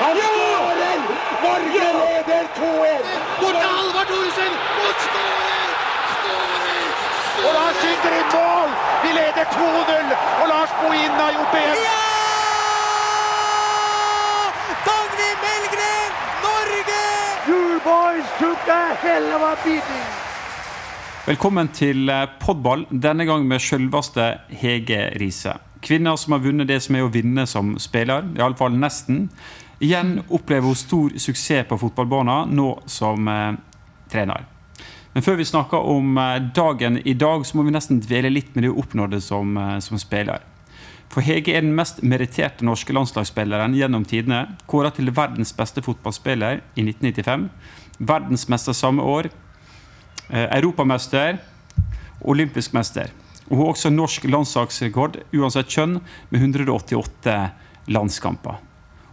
Han skårer! Norge leder 2-1! Bort til Halvard Thoresen! Og skårer! Og Lars skyter i mål! Vi leder 2-0! Og Lars Bohin har gjort det igjen! Dagny Melgren, Norge! You boys took a hell of a beating! Velkommen til eh, podball, denne gang med selveste Hege Riise. Kvinner som har vunnet det som er å vinne som spiller, iallfall nesten. Igjen opplever hun stor suksess på fotballbanen, nå som eh, trener. Men før vi snakker om eh, dagen i dag, så må vi nesten dvele litt med det hun oppnådde som, eh, som spiller. For Hege er den mest meritterte norske landslagsspilleren gjennom tidene. Kåra til verdens beste fotballspiller i 1995. Verdensmester samme år. Eh, Europamester. Olympisk mester. Og hun har også norsk landslagsrekord uansett kjønn med 188 landskamper.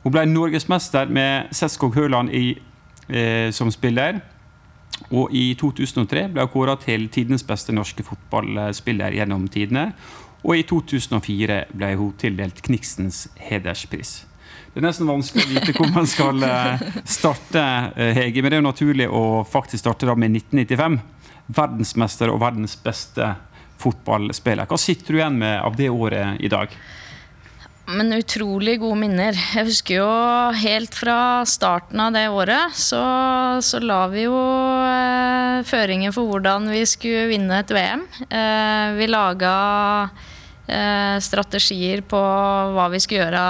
Hun ble norgesmester med Setskog Høland i, eh, som spiller. Og i 2003 ble hun kåra til tidenes beste norske fotballspiller gjennom tidene. Og i 2004 ble hun tildelt Kniksens hederspris. Det er nesten vanskelig å vite hvor man skal eh, starte, eh, Hege. Men det er jo naturlig å faktisk starte da med 1995. Verdensmester og verdens beste fotballspiller. Hva sitter du igjen med av det året i dag? Men utrolig gode minner. Jeg husker jo helt fra starten av det året, så, så la vi jo eh, føringer for hvordan vi skulle vinne et VM. Eh, vi laga eh, strategier på hva vi skulle gjøre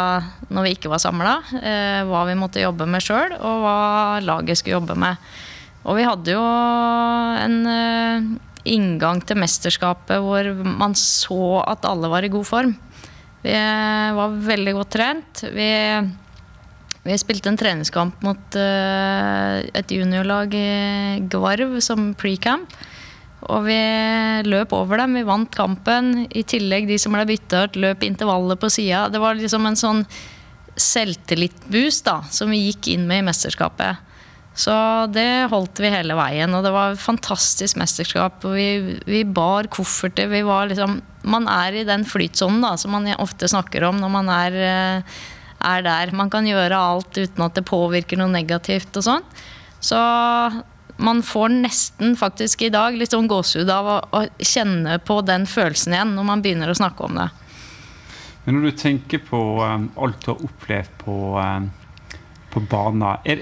når vi ikke var samla. Eh, hva vi måtte jobbe med sjøl, og hva laget skulle jobbe med. Og vi hadde jo en eh, inngang til mesterskapet hvor man så at alle var i god form. Vi var veldig godt trent. Vi, vi spilte en treningskamp mot uh, et juniorlag i Gvarv som pre-camp. Og vi løp over dem. Vi vant kampen. I tillegg, de som ble bytta ut, løp intervallet på sida. Det var liksom en sånn selvtillitboost som vi gikk inn med i mesterskapet. Så det holdt vi hele veien, og det var et fantastisk mesterskap. Vi, vi bar kofferter. Vi var liksom Man er i den flytsonen da, som man ofte snakker om når man er, eh, er der. Man kan gjøre alt uten at det påvirker noe negativt og sånn. Så man får nesten faktisk i dag litt sånn gåsehud av å, å kjenne på den følelsen igjen når man begynner å snakke om det. Men når du tenker på um, alt du har opplevd på um på banen. Er,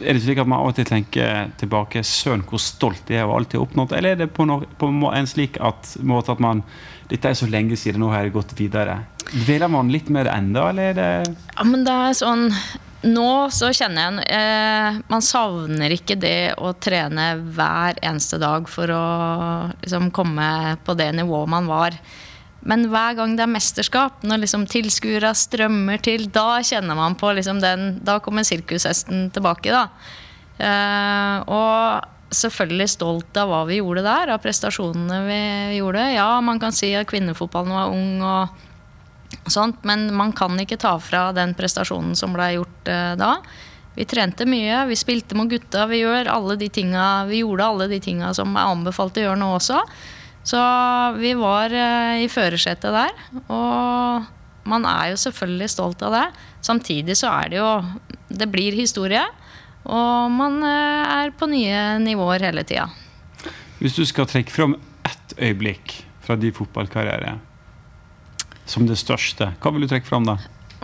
er, det slik at man av og til tenker tilbake Søren, hvor stolt jeg er over alt jeg har oppnådd? Eller er det på, no, på en slik at, måte at man Dette er så lenge siden, nå har jeg gått videre. Dveler man litt med det enda, eller er det Ja, men det er sånn nå så kjenner jeg eh, Man savner ikke det å trene hver eneste dag for å liksom, komme på det nivået man var. Men hver gang det er mesterskap, når liksom tilskuere strømmer til, da kjenner man på liksom den Da kommer sirkushesten tilbake, da. Uh, og selvfølgelig stolt av hva vi gjorde der, av prestasjonene vi gjorde. Ja, man kan si at kvinnefotballen var ung og sånt, men man kan ikke ta fra den prestasjonen som ble gjort uh, da. Vi trente mye, vi spilte med gutta, vi, alle de tinga, vi gjorde alle de tinga som er anbefalt å gjøre nå også. Så vi var eh, i førersetet der. Og man er jo selvfølgelig stolt av det. Samtidig så er det jo Det blir historie. Og man eh, er på nye nivåer hele tida. Hvis du skal trekke fram ett øyeblikk fra din fotballkarriere som det største, hva vil du trekke fram da?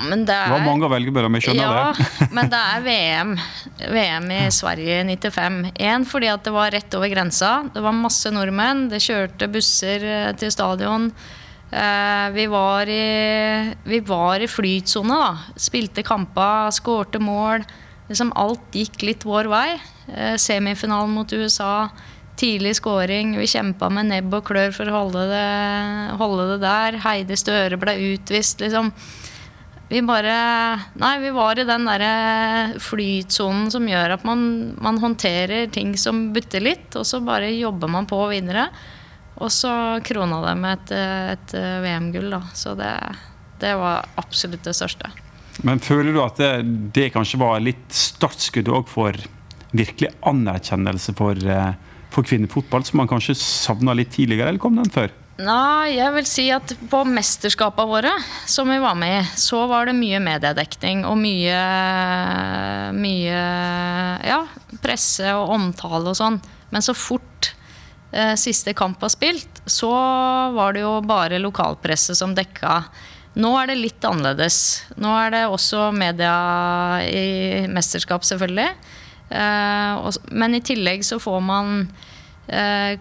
Men det, er, det var mange å velge mellom, jeg skjønner ja, det. men det er VM. VM i Sverige 95. Én fordi at det var rett over grensa. Det var masse nordmenn. Det kjørte busser eh, til stadion. Eh, vi var i, vi var i flytsone, da. Spilte kamper, skårte mål. Liksom alt gikk litt vår vei. Eh, semifinalen mot USA. Tidlig scoring. Vi kjempa med nebb og klør for å holde det, holde det der. Heidi Støre ble utvist. liksom vi bare Nei, vi var i den derre flytsonen som gjør at man, man, håndterer ting som butter litt, og så bare jobber man på videre. Og så krona det med et, et VM-gull, da. Så det, det, var absolutt det største. Men føler du at det, det kanskje var litt startskuddet òg for virkelig anerkjennelse for, eh, for kvinnefotball, som man kanskje savna litt tidligere, eller kom den før? Nei, jeg vil si at på mesterskapene våre, som vi var med i, så var det mye mediedekning og mye Mye ja, presse og omtale og sånn. Men så fort eh, siste kamp var spilt, så var det jo bare lokalpresse som dekka. Nå er det litt annerledes. Nå er det også media i mesterskap, selvfølgelig. Eh, og, men i tillegg så får man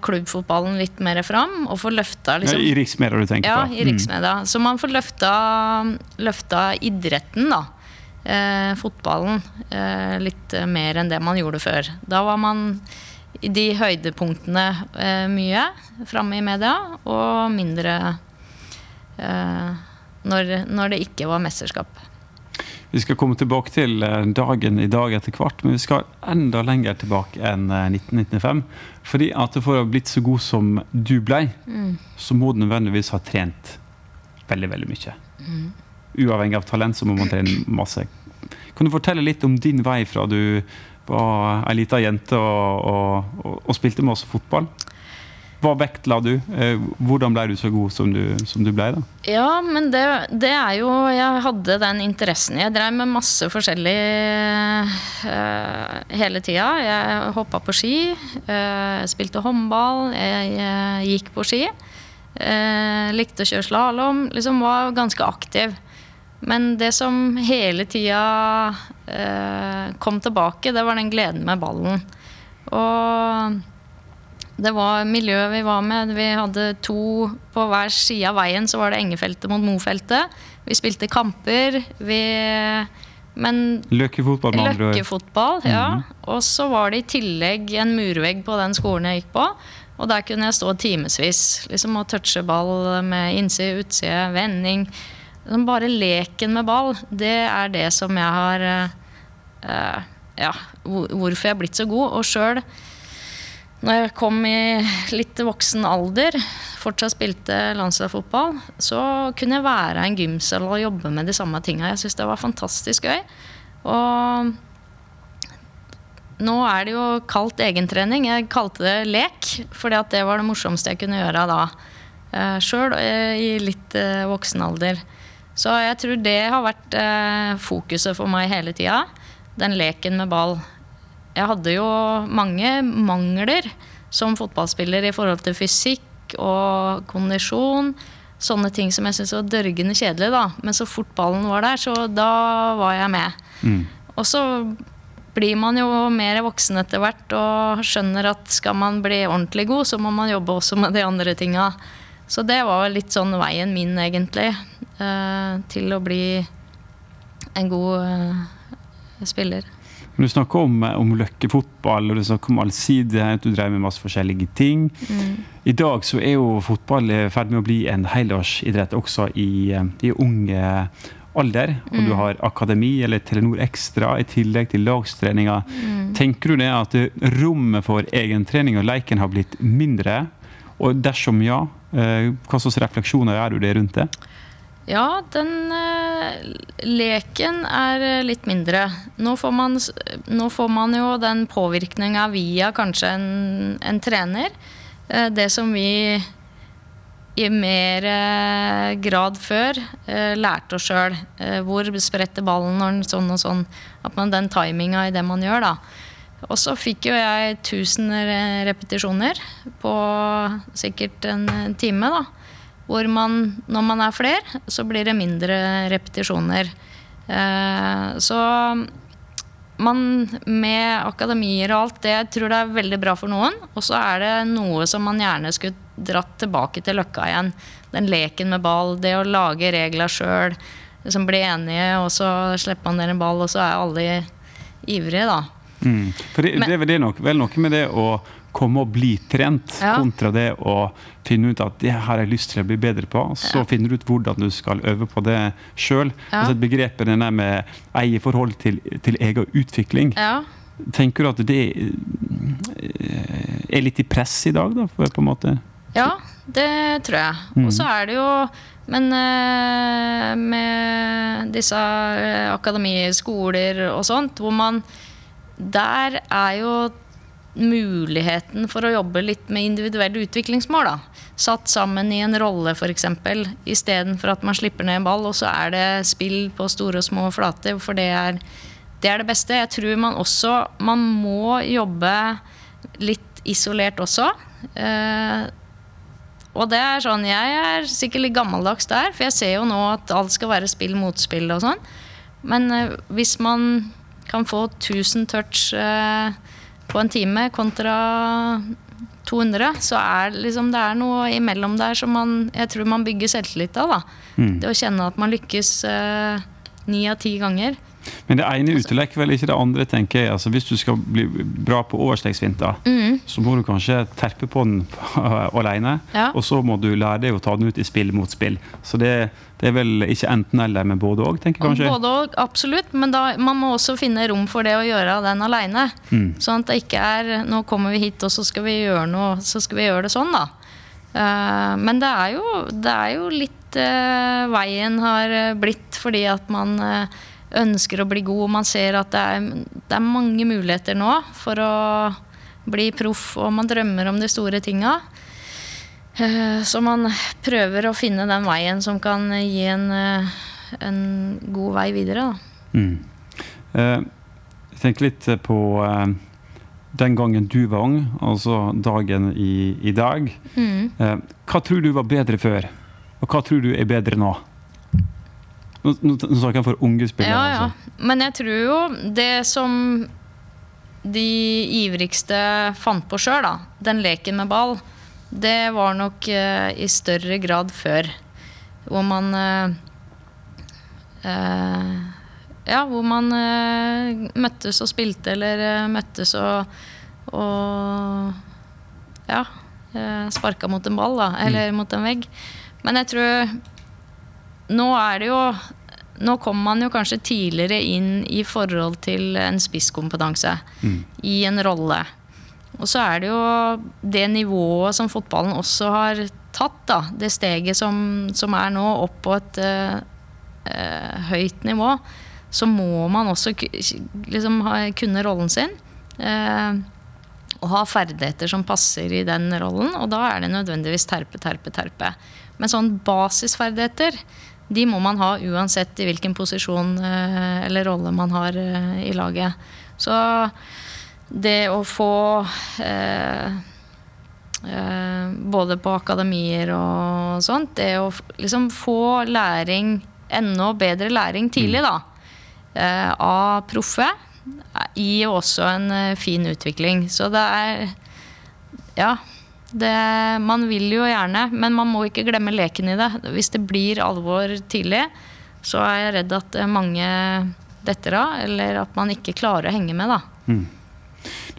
klubbfotballen litt mer fram, og får løfta liksom, I riksmedia du tenker ja, på? i riksmedia. Så man får løfta, løfta idretten, da. Eh, fotballen. Eh, litt eh, mer enn det man gjorde før. Da var man i de høydepunktene eh, mye framme i media, og mindre eh, når, når det ikke var mesterskap. Vi skal komme tilbake til eh, dagen i dag etter hvert, men vi skal enda lenger tilbake enn eh, 1995. Fordi at for å ha blitt så god som du ble, så må du nødvendigvis ha trent veldig, veldig mye. Uavhengig av talent så må man trene masse. Kan du fortelle litt om din vei fra du var ei lita jente og, og, og, og spilte med oss fotball? Hva vektla du? Eh, Hvordan ble du så god som du, som du ble? da? Ja, men det, det er jo Jeg hadde den interessen. Jeg drev med masse forskjellig uh, hele tida. Jeg hoppa på ski, uh, spilte håndball, jeg, jeg gikk på ski. Uh, likte å kjøre slalåm. Liksom var ganske aktiv. Men det som hele tida kom tilbake, det var den gleden med ballen. Og det var miljøet vi var med. Vi hadde to på hver side av veien. Så var det Engefeltet mot Mofeltet. Vi spilte kamper. Vi Men Løkkefotball, med andre løkkefotball, ja. Og så var det i tillegg en murvegg på den skolen jeg gikk på. Og der kunne jeg stå timevis liksom, og touche ball med innside, utside, vending. Liksom bare leken med ball, det er det som jeg har eh, Ja, hvorfor jeg er blitt så god. Og sjøl når jeg kom i litt voksen alder, fortsatt spilte landslagsfotball, så kunne jeg være i en gymsal og jobbe med de samme tinga. Jeg syns det var fantastisk gøy. Og nå er det jo kalt egentrening. Jeg kalte det lek, fordi det var det morsomste jeg kunne gjøre da. Uh, Sjøl i litt eh, voksen alder. Så jeg tror det har vært eh, fokuset for meg hele tida. Den leken med ball. Jeg hadde jo mange mangler som fotballspiller i forhold til fysikk og kondisjon. Sånne ting som jeg syntes var dørgende kjedelig. da. Men så fort ballen var der, så da var jeg med. Mm. Og så blir man jo mer voksen etter hvert og skjønner at skal man bli ordentlig god, så må man jobbe også med de andre tinga. Så det var litt sånn veien min, egentlig, eh, til å bli en god eh, Du snakker om, om løkkefotball og du snakker om allsidighet, du drev med masse forskjellige ting. I dag så er jo fotball i ferd med å bli en helårsidrett også i, eh, i unge eh, alder. Og du har akademi eller Telenor Extra i tillegg til lagstreninga. Tenker du det at rommet for egentrening og leiken har blitt mindre? Og dersom ja, eh, hva slags refleksjoner gjør du det rundt det? Ja, den eh, leken er eh, litt mindre. Nå får man, nå får man jo den påvirkninga via kanskje en, en trener. Eh, det som vi i mer grad før lærte oss sjøl. Hvor spretter ballen når den sånn og sånn. At man den timinga i det man gjør, da. Og så fikk jo jeg 1000 repetisjoner på sikkert en time, da. Hvor man, når man er flere, så blir det mindre repetisjoner. Eh, så man med akademier og alt det, jeg tror det er veldig bra for noen. Og så er det noe som man gjerne skulle dratt tilbake til løkka igjen. Den leken med ball, det å lage regler sjøl. Liksom bli enige, og så slipper man ned en ball, og så er alle ivrige, da. Mm. For det, Men- det er nok, vel noe med det å komme og bli trent, Ja. kontra det å finne ut at det har jeg lyst til å bli bedre på. Så Ja. finner du ut hvordan du skal øve på det sjøl. Ja. Altså begrepet denne med eierforhold til, til egen utvikling. Ja. Tenker du at det eh, er litt i press i dag, da? For på en måte? Ja, det tror jeg. Og så er det jo Men eh, med disse akademiskoler og sånt, hvor man Der er jo muligheten for å jobbe litt med individuelle utviklingsmål. da. Satt sammen i en rolle, f.eks. Istedenfor at man slipper ned en ball, og så er det spill på store og små flater. For det er, det er det beste. Jeg tror man også Man må jobbe litt isolert også. Eh, og det er sånn, Jeg er sikkert litt gammeldags der, for jeg ser jo nå at alt skal være spill mot spill og sånn. Men eh, hvis man kan få 1000 touch eh, på en time kontra 200, så er liksom, det er noe imellom der som man, jeg tror man bygger selvtillit av. da. Det å kjenne at man lykkes eh, ni av ti ganger. Men det ene utelukker vel ikke det andre, tenker jeg. Altså, hvis du skal bli bra på overstegsfinter, Mm. Så må du kanskje terpe på den alene. Ja. Og så må du lære deg å ta den ut i spill mot spill. Så det, det er vel ikke enten-eller, men både òg, tenker jeg kanskje. Både og, absolutt, men da, man må også finne rom for det å gjøre den aleine. Sånn at det ikke er 'nå kommer vi hit, og så skal vi gjøre noe, så skal vi gjøre det sånn', da. Eh, men det er jo, det er jo litt eh, veien har blitt fordi at man eh, ønsker å bli god. Man ser at det er, det er mange muligheter nå for å bli proff, og man drømmer om de store tinga. Eh, Så man prøver å finne den veien som kan gi en, eh, en god vei videre. Mm. Eh, jeg tenker litt på eh, den gangen du var ung, altså dagen i, i dag. Mm. Eh, hva tror du var bedre før, og hva tror du er bedre nå? Nå, nå, nå snakker jeg for unge spillere. Ja, ja. Altså. Men jeg tror jo det som de ivrigste fant på sjøl, da, den leken med ball, det var nok eh, i større grad før. Hvor man eh, eh, Ja, hvor man møttes og spilte, eller møttes og, og Ja. Uh, sparka mot en ball, da. Eller mot en vegg. Men jeg tror Nå er det jo nå kommer man jo kanskje tidligere inn i forhold til en spisskompetanse i en rolle. Og så er det jo det nivået som fotballen også har tatt, da. Det steget som, som er nå, opp på et uh, uh, høyt nivå. Så må man også liksom ha, kunne rollen sin. Uh, og ha ferdigheter som passer i den rollen. Og da er det nødvendigvis terpe, terpe, terpe. Men sånn basisferdigheter, de må man ha uansett i hvilken posisjon eh, eller rolle man har eh, i laget. Så det å få eh, eh, både på akademier og sånt, det å liksom få læring, enda bedre læring tidlig, da, eh, av proffe, gir også en eh, fin utvikling. Så det er Ja. Det, man vil jo gjerne, men man må ikke glemme leken i det. Hvis det blir alvor tidlig, så er jeg redd at eh, mange detter av, eller at man ikke klarer å henge med, da.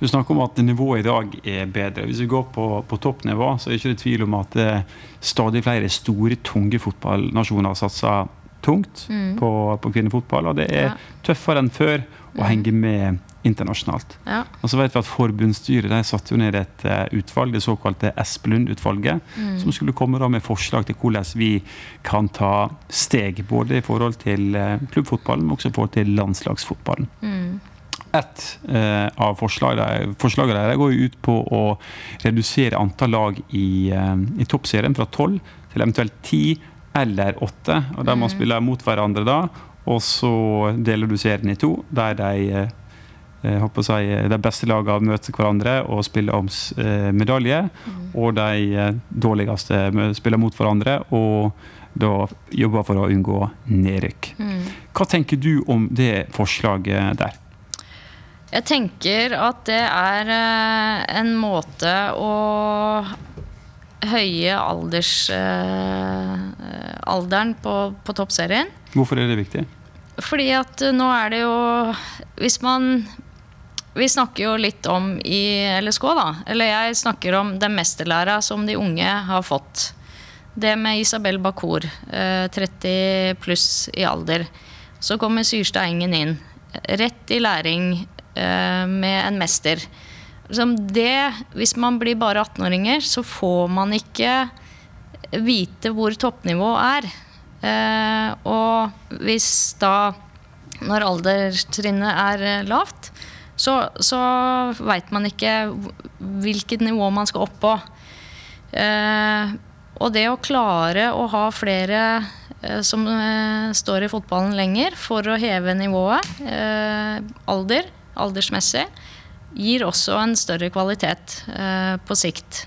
Du snakker om at nivået i dag er bedre. Hvis vi går på, på toppnivå, så er det ikke tvil om at eh, stadig flere store, tunge fotballnasjoner satser tungt på, på kvinnefotball. Og det er Ja. tøffere enn før å henge med internasjonalt. Ja. Og så vet vi at Forbundsstyret de satte jo ned et eh, utvalg, det såkalte Espelund-utvalget, som skulle komme da med forslag til hvordan vi kan ta steg, både i forhold til eh, klubbfotballen, men også i forhold til landslagsfotballen. Et eh, av forslagene, forslagene der går ut på å redusere antall lag i, eh, i toppserien fra tolv til eventuelt ti eller åtte. Og der man spiller mot hverandre da, og så deler du serien i to, der de jeg håper å si, de beste lagene møter hverandre og spiller om medalje. Mm. Og de eh, dårligste spiller mot hverandre og da jobber for å unngå nedrykk. Hva tenker du om det forslaget der? Jeg tenker at det er eh, en måte å høye alders, eh, alderen på, på toppserien. Hvorfor er det viktig? Fordi at eh, nå er det jo Hvis man Vi snakker jo litt om i LSK, da. Eller jeg snakker om den mesterlæra som de unge har fått. Det med Isabel Bakur, eh, 30 pluss i alder. Så kommer Syrstad Engen inn. Rett i læring eh, med en mester. Det, hvis man blir bare 18-åringer, så får man ikke vite hvor toppnivået er. Eh, og hvis da, når alderstrinnet er eh, lavt, så, så veit man ikke hvilket nivå man skal opp på. Eh, og det å klare å ha flere eh, som eh, står i fotballen lenger for å heve nivået, eh, alder, aldersmessig, gir også en større kvalitet eh, på sikt.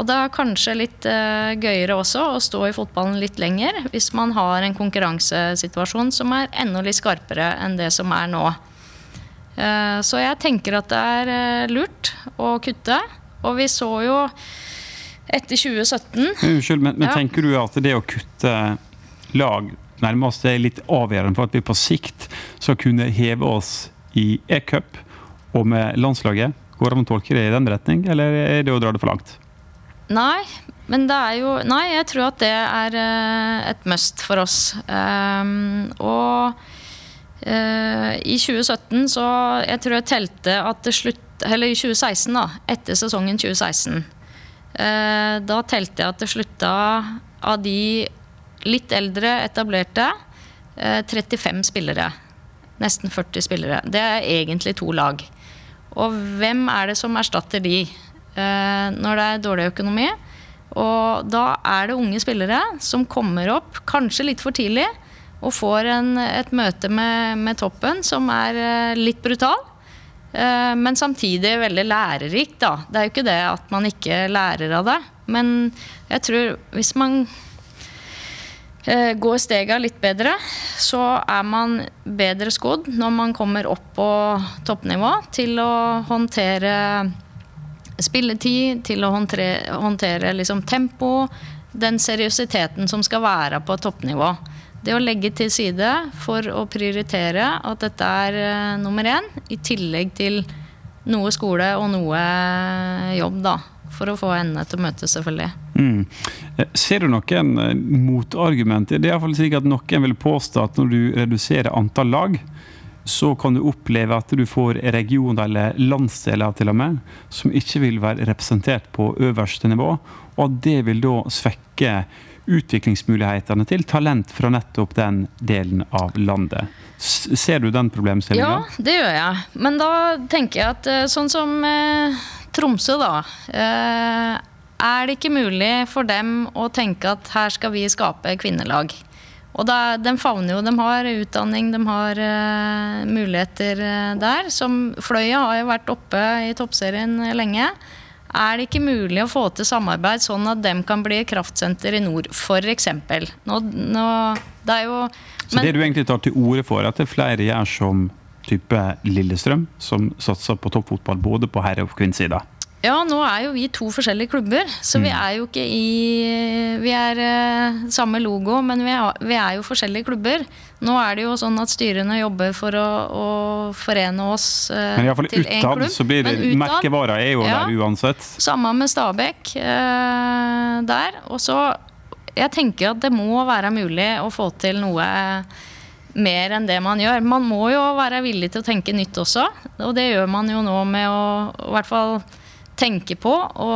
Og det er kanskje litt eh, gøyere også å stå i fotballen litt lenger hvis man har en konkurransesituasjon som er enda litt skarpere enn det som er nå. Eh, så jeg tenker at det er eh, lurt å kutte. Og vi så jo etter 2017 Unnskyld, men, men Ja. tenker du at det å kutte lag nærmest er litt avgjørende for at vi på sikt skal kunne heve oss i e-cup og med landslaget? Går det an å tolke det i den retning, eller er det å dra det for langt? Nei, men det er jo Nei, jeg tror at det er eh, et must for oss. Um, og i 2017 så Jeg tror jeg telte at det slutt Eller i 2016, da. Etter sesongen 2016. eh, da telte jeg at det slutta av de litt eldre, etablerte, eh, 35 spillere. Nesten 40 spillere. Det er egentlig to lag. Og hvem er det som erstatter de eh, når det er dårlig økonomi? Og da er det unge spillere som kommer opp, kanskje litt for tidlig, og får en, et møte med, med toppen som er eh, litt brutal. eh, Men samtidig veldig lærerikt. Da. Det er jo ikke det at man ikke lærer av det. Men jeg tror hvis man eh, går stega litt bedre, så er man bedre skodd når man kommer opp på toppnivå til å håndtere spilletid, til å håndtere, håndtere liksom tempo, den seriøsiteten som skal være på toppnivå. Det å legge til side for å prioritere at dette er eh, nummer én, i tillegg til noe skole og noe jobb, da. For å få endene til å møtes, selvfølgelig. Mm. Eh, Ser du noen eh, motargumenter? Det er iallfall slik at noen vil påstå at når du reduserer antall lag, så kan du oppleve at du får regioner eller landsdeler til og med, som ikke vil være representert på øverste nivå, og at det vil da svekke utviklingsmulighetene til talent fra nettopp den delen av landet. Ser du den problemstillinga? Ja, det gjør jeg. Men da tenker jeg at eh, sånn som eh, Tromsø, da. Eh, er det ikke mulig for dem å tenke at her skal vi skape kvinnelag? Og da, de favner jo, de har utdanning, de har eh, muligheter eh, der. Som Fløya har jo vært oppe i toppserien lenge. Er det ikke mulig å få til samarbeid sånn at dem kan bli kraftsenter i nord, f.eks.? Nå, nå, det er jo Så det du egentlig tar til orde for, at det er flere gjør som type Lillestrøm, som satser på toppfotball både på herre- og kvinnesida. Ja, nå er jo vi to forskjellige klubber, så vi er jo ikke i Vi er eh, samme logo, men vi er, vi er jo forskjellige klubber. Nå er det jo sånn at styrene jobber for å, å forene oss eh, Men fall til én klubb. så blir det Men utad, merkevara er jo Ja. der uansett. Samme med Stabæk eh, der. Og så Jeg tenker at det må være mulig å få til noe mer enn det man gjør. Man må jo være villig til å tenke nytt også, og det gjør man jo nå med å i hvert fall tenke på å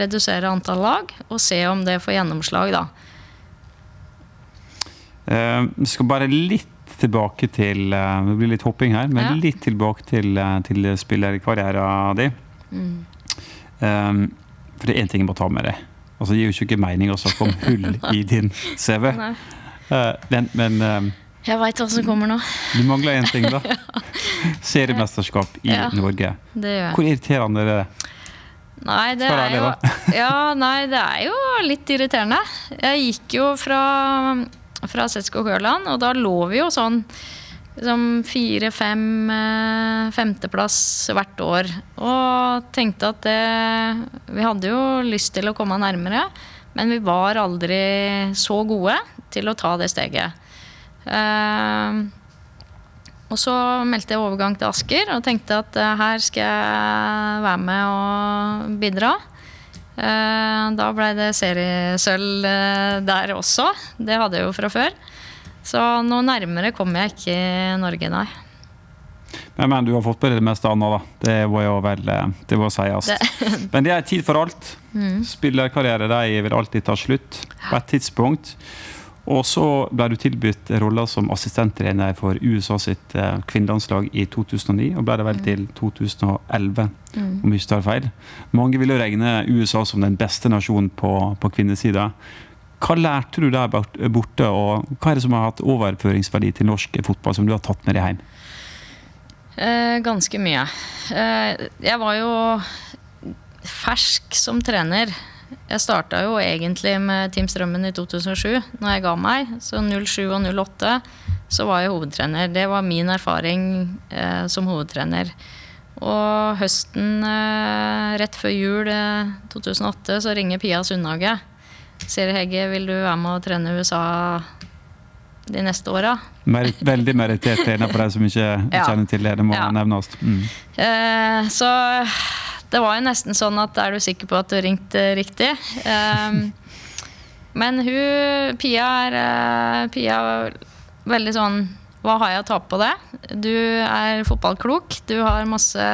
redusere antall lag, og se om det får gjennomslag, da. Eh, Vi skal bare litt tilbake til eh, Det blir litt hopping her, men Ja. litt tilbake til, eh, til spillerkarrieren din. Mm. Eh, For det er én ting jeg må ta med deg. Altså, det gir jo ikke mening å snakke om hull i din CV. Eh, Men, men eh, Jeg veit hva som kommer nå. du mangler én ting, da. Seriemesterskap i Ja. Norge. Hvor irriterende er det? Nei, det er jo Ja, nei, det er jo litt irriterende. Jeg gikk jo fra, fra Setsko Høland, og da lå vi jo sånn liksom fire-fem eh, femteplass hvert år. Og tenkte at det Vi hadde jo lyst til å komme nærmere, men vi var aldri så gode til å ta det steget. Eh, og så meldte jeg overgang til Asker og tenkte at eh, her skal jeg være med og bidra. Eh, da ble det seriesølv eh, der også. Det hadde jeg jo fra før. Så noe nærmere kom jeg ikke i Norge, nei. Men, men du har fått på deg det meste annet, da. Det må jo vel det må sies. Men det er tid for alt. Mm. Spillerkarriere de vil alltid ta slutt på et tidspunkt. Og så ble du tilbudt roller som assistenttrener for USA sitt eh, kvinnelandslag i 2009, og ble det vel til 2011, om jeg ikke tar feil. Mange vil jo regne USA som den beste nasjonen på, på kvinnesida. Hva lærte du der borte, og hva er det som har hatt overføringsverdi til norsk fotball, som du har tatt med deg hjem? Eh, ganske mye. Eh, jeg var jo fersk som trener. Jeg starta jo egentlig med Team Strømmen i 2007, når jeg ga meg. Så 07 og 08 så var jeg hovedtrener. Det var min erfaring eh, som hovedtrener. Og høsten eh, rett før jul eh, 2008 så ringer Pia Sundhage. Sier Hegge, vil du være med å trene USA de neste åra? Veldig merittert trener for deg som ikke Ja. kjenner til det. Det må Ja. nevnes. Mm. Eh, så det var jo nesten sånn at er du sikker på at du ringte riktig? Um, men hun Pia er, eh, Pia veldig sånn Hva har jeg å tape på det? Du er fotballklok, du har masse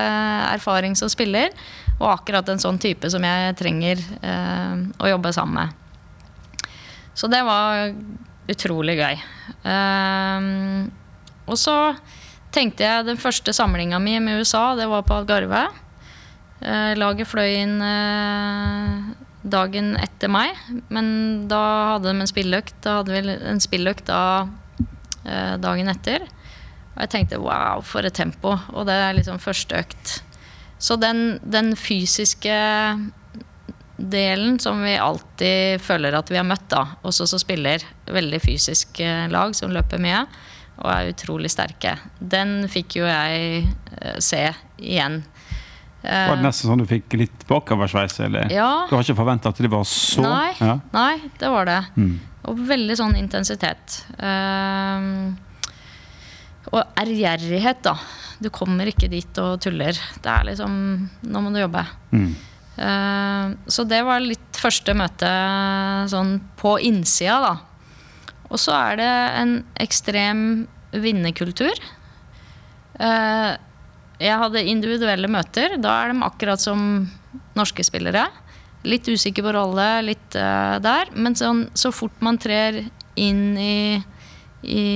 erfaring som spiller, og akkurat en sånn type som jeg trenger uh, å jobbe sammen med. Så det var utrolig gøy. Ehm, og så tenkte jeg den første samlinga mi med USA, det var på Algarve. Eh, laget fløy inn eh, dagen etter meg, men da hadde de en spilløkt. Da hadde vi en spilløkt da eh, dagen etter. Og jeg tenkte wow, for et tempo. Og det er liksom første økt. Så den, den fysiske delen som vi alltid føler at vi har møtt, da, også som spiller veldig fysisk lag som løper mye og er utrolig sterke, den fikk jo jeg se igjen. Eh, Var det nesten sånn du fikk litt bakoversveis? Eller? Ja. Du har ikke forventa at det var så Nei, Ja. nei, det var det. Mm. Og veldig sånn intensitet. Um, og ærgjerrighet, da. Du kommer ikke dit og tuller. Det er liksom Nå må du jobbe. Mm. Uh, så det var litt første møte sånn på innsida, da. Og så er det en ekstrem vinnerkultur. Eh, jeg hadde individuelle møter. Da er de akkurat som norske spillere. Litt usikker på rolle, litt uh, der. Men sånn, så fort man trer inn i, i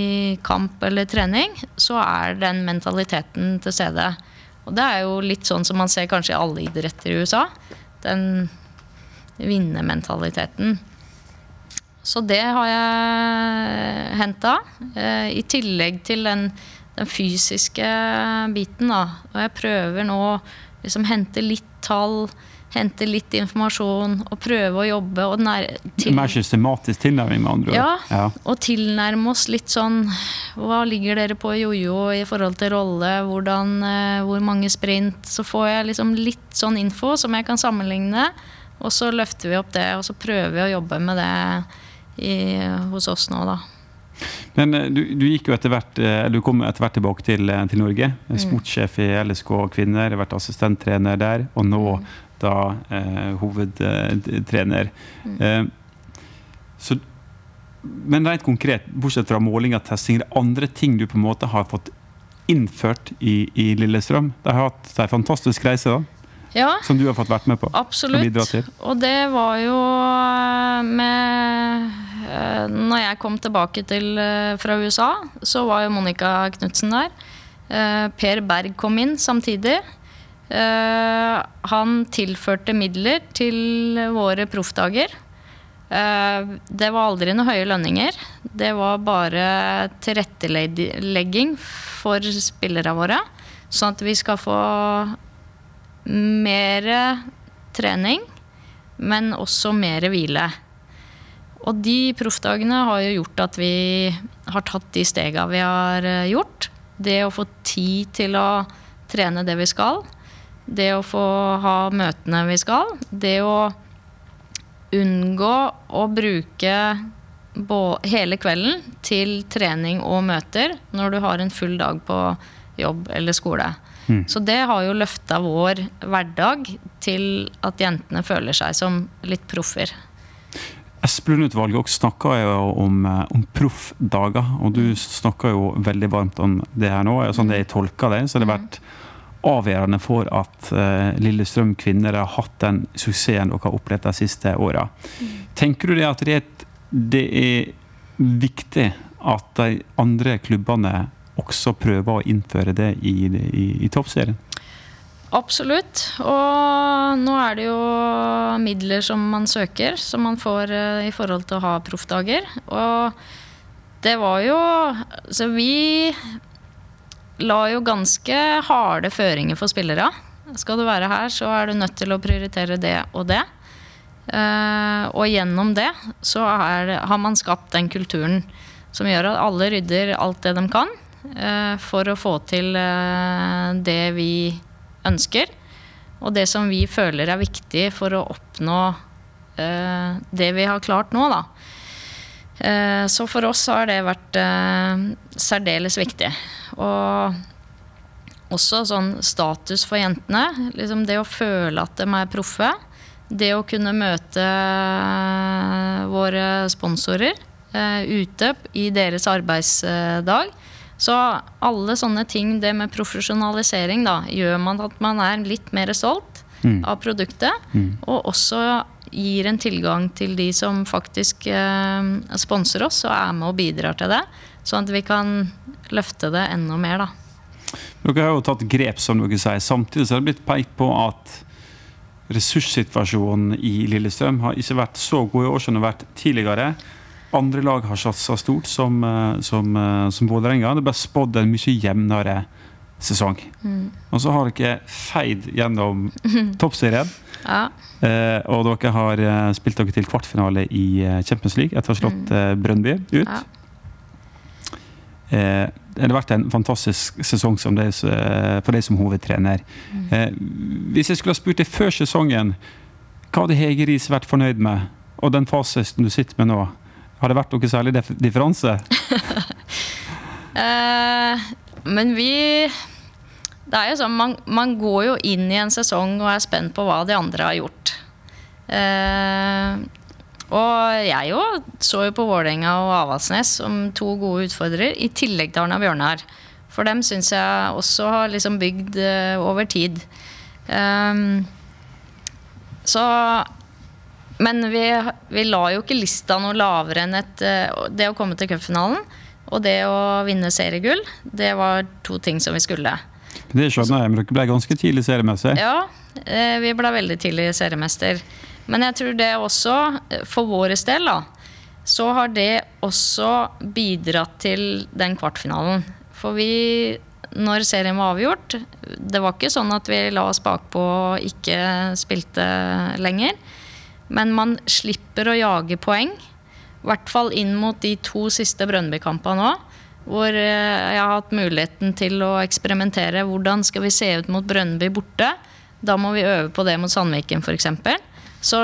kamp eller trening, så er den mentaliteten til stede. Og det er jo litt sånn som man ser kanskje i alle idretter i USA. Den vinnermentaliteten. Så det har jeg henta. Uh, I tillegg til den, den fysiske biten. Da. Og jeg prøver nå liksom hente litt tall, hente litt informasjon og prøve å jobbe og Mer systematisk tilnærming, med andre ord. ja, Ja. og tilnærme oss litt sånn Hva ligger dere på jojo i forhold til rolle? Hvordan, eh, hvor mange sprint? Så får jeg liksom litt sånn info som jeg kan sammenligne. Og så løfter vi opp det, og så prøver vi å jobbe med det i, hos oss nå, da. Men eh, du, du gikk jo etter hvert eh, du kom etter hvert tilbake til, eh, til Norge. Mm. Sportssjef i LSK kvinner, har vært assistenttrener der, og nå Mm. da eh, hovedtrener. Mm. Eh, så, men rent konkret, bortsett fra måling og testing, er det andre ting du på en måte har fått innført i, i Lillestrøm? De har hatt en fantastisk reise da, Ja, som du har fått vært med på. Absolutt. Og det var jo med Når jeg kom tilbake til, eh, fra USA, så var jo Monica Knutsen der. Eh, Per Berg kom inn samtidig. Eh, Han tilførte midler til våre proffdager. Eh, Det var aldri noe høye lønninger. Det var bare tilrettelegging for spillerne våre. Sånn at vi skal få mer trening, men også mer hvile. Og de proffdagene har jo gjort at vi har tatt de stega vi har eh, gjort. Det å få tid til å trene det vi skal. Det å få ha møtene vi skal. Det å unngå å bruke hele kvelden til trening og møter når du har en full dag på jobb eller skole. Så det har jo løfta vår hverdag til at jentene føler seg som litt proffer. Esplund-utvalget også snakka jo om, eh, om proffdager, og du snakker jo veldig varmt om det her nå. Sånn det jeg tolker det, så har det vært avgjørende for at eh, Lillestrøm kvinner har hatt den suksessen dere har opplevd de siste åra. Tenker du det at det er, det er viktig at de andre klubbene også prøver å innføre det i, i, i toppserien? Absolutt. Og nå er det jo midler som man søker, som man får eh, i forhold til å ha proffdager. Og det var jo Så vi la jo ganske harde føringer for spillere. Skal du være her, så er du nødt til å prioritere det og det. Eh, og gjennom det så er, har man skapt den kulturen som gjør at alle rydder alt det de kan eh, for å få til det vi ønsker. Og det som vi føler er viktig for å oppnå eh, det vi har klart nå, da. Eh, så for oss har det vært eh, særdeles viktig. Og også sånn status for jentene. Liksom det å føle at de er proffe. Det å kunne møte våre sponsorer eh, ute i deres arbeidsdag. Så alle sånne ting, det med profesjonalisering, da, gjør man at man er litt mer stolt Mm. av produktet. Mm. Og også gir en tilgang til de som faktisk eh, sponser oss og er med og bidrar til det. Sånn at vi kan løfte det enda mer, da. Dere har jo tatt grep, som dere sier. Samtidig så har det blitt pekt på at ressurssituasjonen i Lillestrøm har ikke vært så god i år som den har vært tidligere. Andre lag har satsa stort, som, eh, som, eh, som Vålerenga. Det ble spådd en mye jevnere sesong. Og så har dere feid gjennom toppserien. Ja. Eh, og dere har eh, spilt dere til kvartfinale i Champions League etter å ha slått mm. Brøndby ut. Ja. Eh, det har vært en fantastisk sesong som det, for deg som hovedtrener. Eh, hvis jeg skulle ha spurt deg før sesongen, hva hadde Hege Riis vært fornøyd med? Og den fasiten du sitter med nå, har det vært noe særlig differanse? Eh, men vi Det er jo sånn, man, man går jo inn i en sesong og er spent på hva de andre har gjort. Eh, og jeg jo så jo på Vålerenga og Avaldsnes som to gode utfordrere, i tillegg til Arna Bjørnar. For dem syns jeg også har liksom bygd eh, over tid. Ehm, så Men vi, vi la jo ikke lista noe lavere enn et, eh, det å komme til cupfinalen. Og det å vinne seriegull, det var to ting som vi skulle. Det skjønner jeg, men dere ble ganske tidlig seriemester? Ja, eh, vi ble veldig tidlig seriemester. Men jeg tror det også, eh, for vår del, da, så har det også bidratt til den kvartfinalen. For vi, når serien var avgjort Det var ikke sånn at vi la oss bakpå og ikke spilte lenger. Men man slipper å jage poeng. I hvert fall inn mot de to siste Brønnby-kampene nå. Hvor eh, jeg har hatt muligheten til å eksperimentere. Hvordan skal vi se ut mot Brønnby borte? Da må vi øve på det mot Sandviken f.eks. Så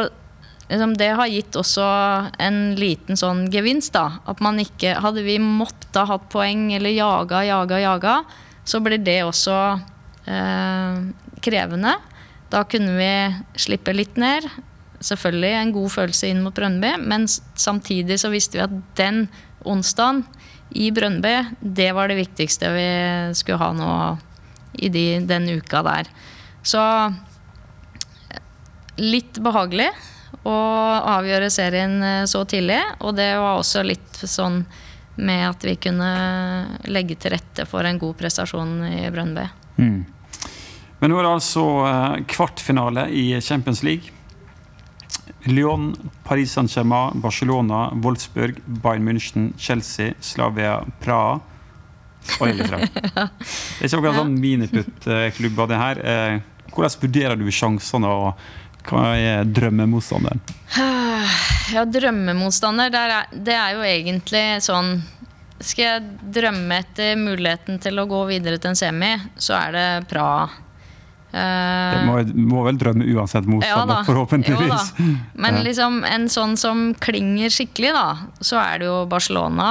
liksom, det har gitt også en liten sånn gevinst. da. At man ikke Hadde vi måttet ha hatt poeng eller jaga, jaga, jaga, så blir det også eh, krevende. Da kunne vi slippe litt ned. Selvfølgelig en god følelse inn mot Brønnby, men samtidig så visste vi at den onsdagen i Brønnby, det var det viktigste vi skulle ha nå i de, den uka der. Så litt behagelig å avgjøre serien eh, så tidlig. Og det var også litt sånn med at vi kunne legge til rette for en god prestasjon i Brønnby. Mm. Men nå er det altså eh, kvartfinale i Champions League. Lyon, Paris Saint-Germain, Barcelona, Wolfsburg, Bayern München, Chelsea, Slavia, Praha og Lillestrøm. Det er ikke akkurat sånn miniputt-klubber, det her. Eh, Hvordan vurderer du sjansene, og hva er drømmemotstanderen? Ja, drømmemotstander, der er, det er jo egentlig sånn Skal jeg drømme etter muligheten til å gå videre til en semi, så er det Praha. Eh, Det må, må vel drømme uansett motstander, forhåpentligvis. Jo. Men liksom en sånn som klinger skikkelig, da, så er det jo Barcelona.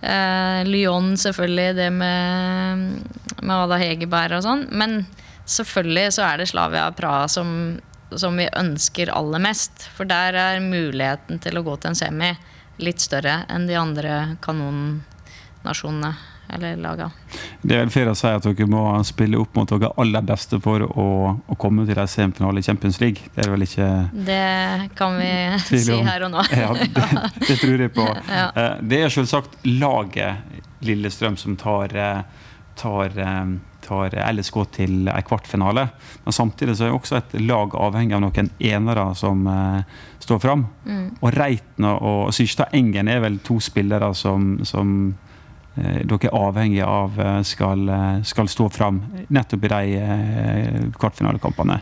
Eh, Lyon, selvfølgelig, det med, med Ada Hegerberg og sånn. Men selvfølgelig så er det Slavia Praha som, som vi ønsker aller mest. For der er muligheten til å gå til en semi litt større enn de andre kanonnasjonene. Eller laga. Det er vel fair å si at dere må spille opp mot dere aller beste for å, å komme til en semifinale i Champions League. Det er vel ikke Det kan vi si her og nå. Ja, det, det tror jeg på. Ja. Eh, Det er selvsagt laget Lillestrøm som tar, eh, tar, eh, tar LSK til en kvartfinale. Men samtidig så er også et lag avhengig av noen enere som uh, står fram. Mm. Og Reiten og- Syrstad Engen er vel to spillere som, som dere er avhengig av eh, skal, eh, skal stå fram nettopp i de eh, kvartfinalekampene.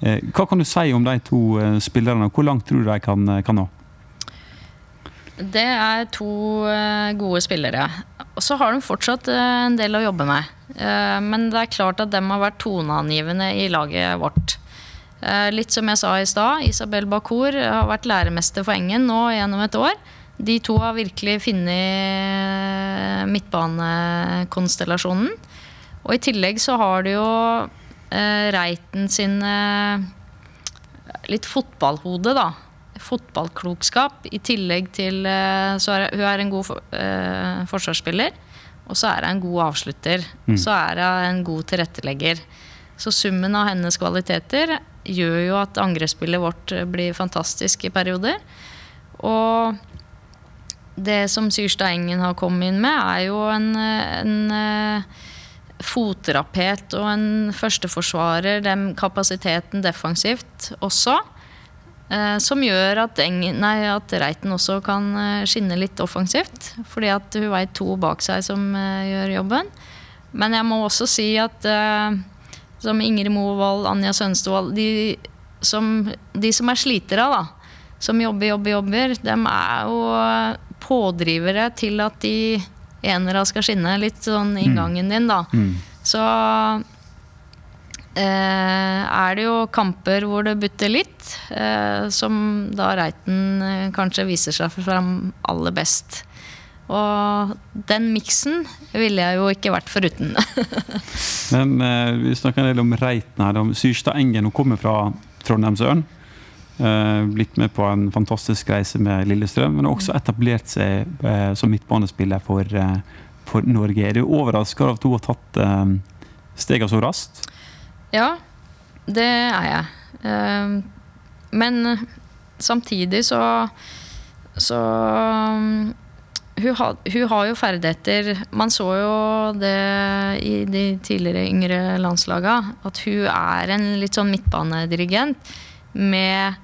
Eh, Hva kan du si om de to spillerne, spillerne? Hvor langt tror du de kan, kan nå? Det er to eh, gode spillere. Og så har de fortsatt eh, en del å jobbe med. Eh, Men det er klart at de har vært toneangivende i laget vårt. Eh, Litt som jeg sa i stad, Isabel Bakur har vært læremester for Engen nå gjennom et år. De to har virkelig funnet midtbanekonstellasjonen. Og i tillegg så har du jo eh, Reiten sin eh, litt fotballhode, da. Fotballklokskap. I tillegg til eh, så er hun er en god for- eh, forsvarsspiller. Og så er hun en god avslutter. Og så er hun en god tilrettelegger. Så summen av hennes kvaliteter gjør jo at angrepsspillet vårt blir fantastisk i perioder. Og det som Syrstad Engen har kommet inn med, er jo en, en eh, fotrapet og en førsteforsvarer, den kapasiteten defensivt også. eh, Som gjør at, Engen, nei, at Reiten også kan eh, skinne litt offensivt. Fordi at hun veit to bak seg som gjør jobben. Men jeg må også si at som Ingrid Movold, Anja Sønstevold de som, de som er slitere, da, som jobber, jobber, jobber, dem er jo pådrivere til at de enere skal skinne. Litt sånn inngangen din, da. Så eh, er det jo kamper hvor det butter litt, eh, som da Reiten eh, kanskje viser seg fram aller best. Og den miksen ville jeg jo ikke vært foruten. Men eh, Vi snakker en del om Reiten her. Syrstad Engen hun kommer fra Trondheimsøren. Eh, blitt med på en fantastisk reise med Lillestrøm, men også etablert seg eh, som midtbanespiller for, eh, for Norge. Er du overraska over at hun har tatt stegene så raskt? Ja, det er jeg. Men samtidig så Så um, hun, har, hun har jo ferdigheter Man så jo det i de tidligere yngre landslaga, at hun er en litt sånn midtbanedirigent med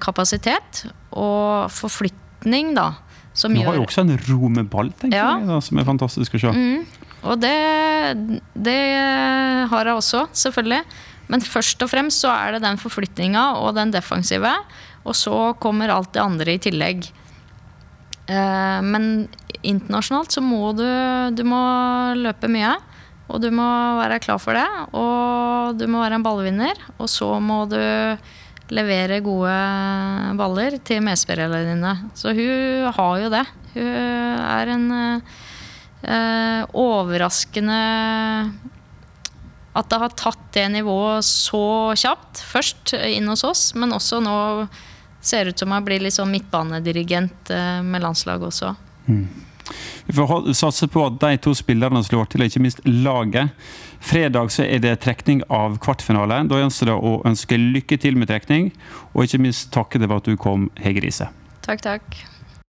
kapasitet og forflytning, da. Som Hun har jo også en ro med ball, tenker Ja. jeg, da, som er fantastisk å se. Og det, det har jeg også, selvfølgelig. Men først og fremst så er det den forflytninga og den defensive. Og så kommer alt det andre i tillegg. Eh, men internasjonalt så må du, du må løpe mye. Og du må være klar for det. Og du må være en ballvinner. Og så må du levere gode baller til medspillerne dine. Så hun har jo det. Hun er en eh, overraskende at det har tatt det nivået så kjapt. Først inn hos oss, men også nå ser ut som hun blir litt sånn midtbanedirigent eh, med landslaget også. Vi får satse på at de to spillerne slår til, og ikke minst laget. Fredag så er det trekning av kvartfinale. Da gjenstår det å ønske lykke til med trekning, og ikke minst takke deg for at du kom, Hege Riise. Takk, takk.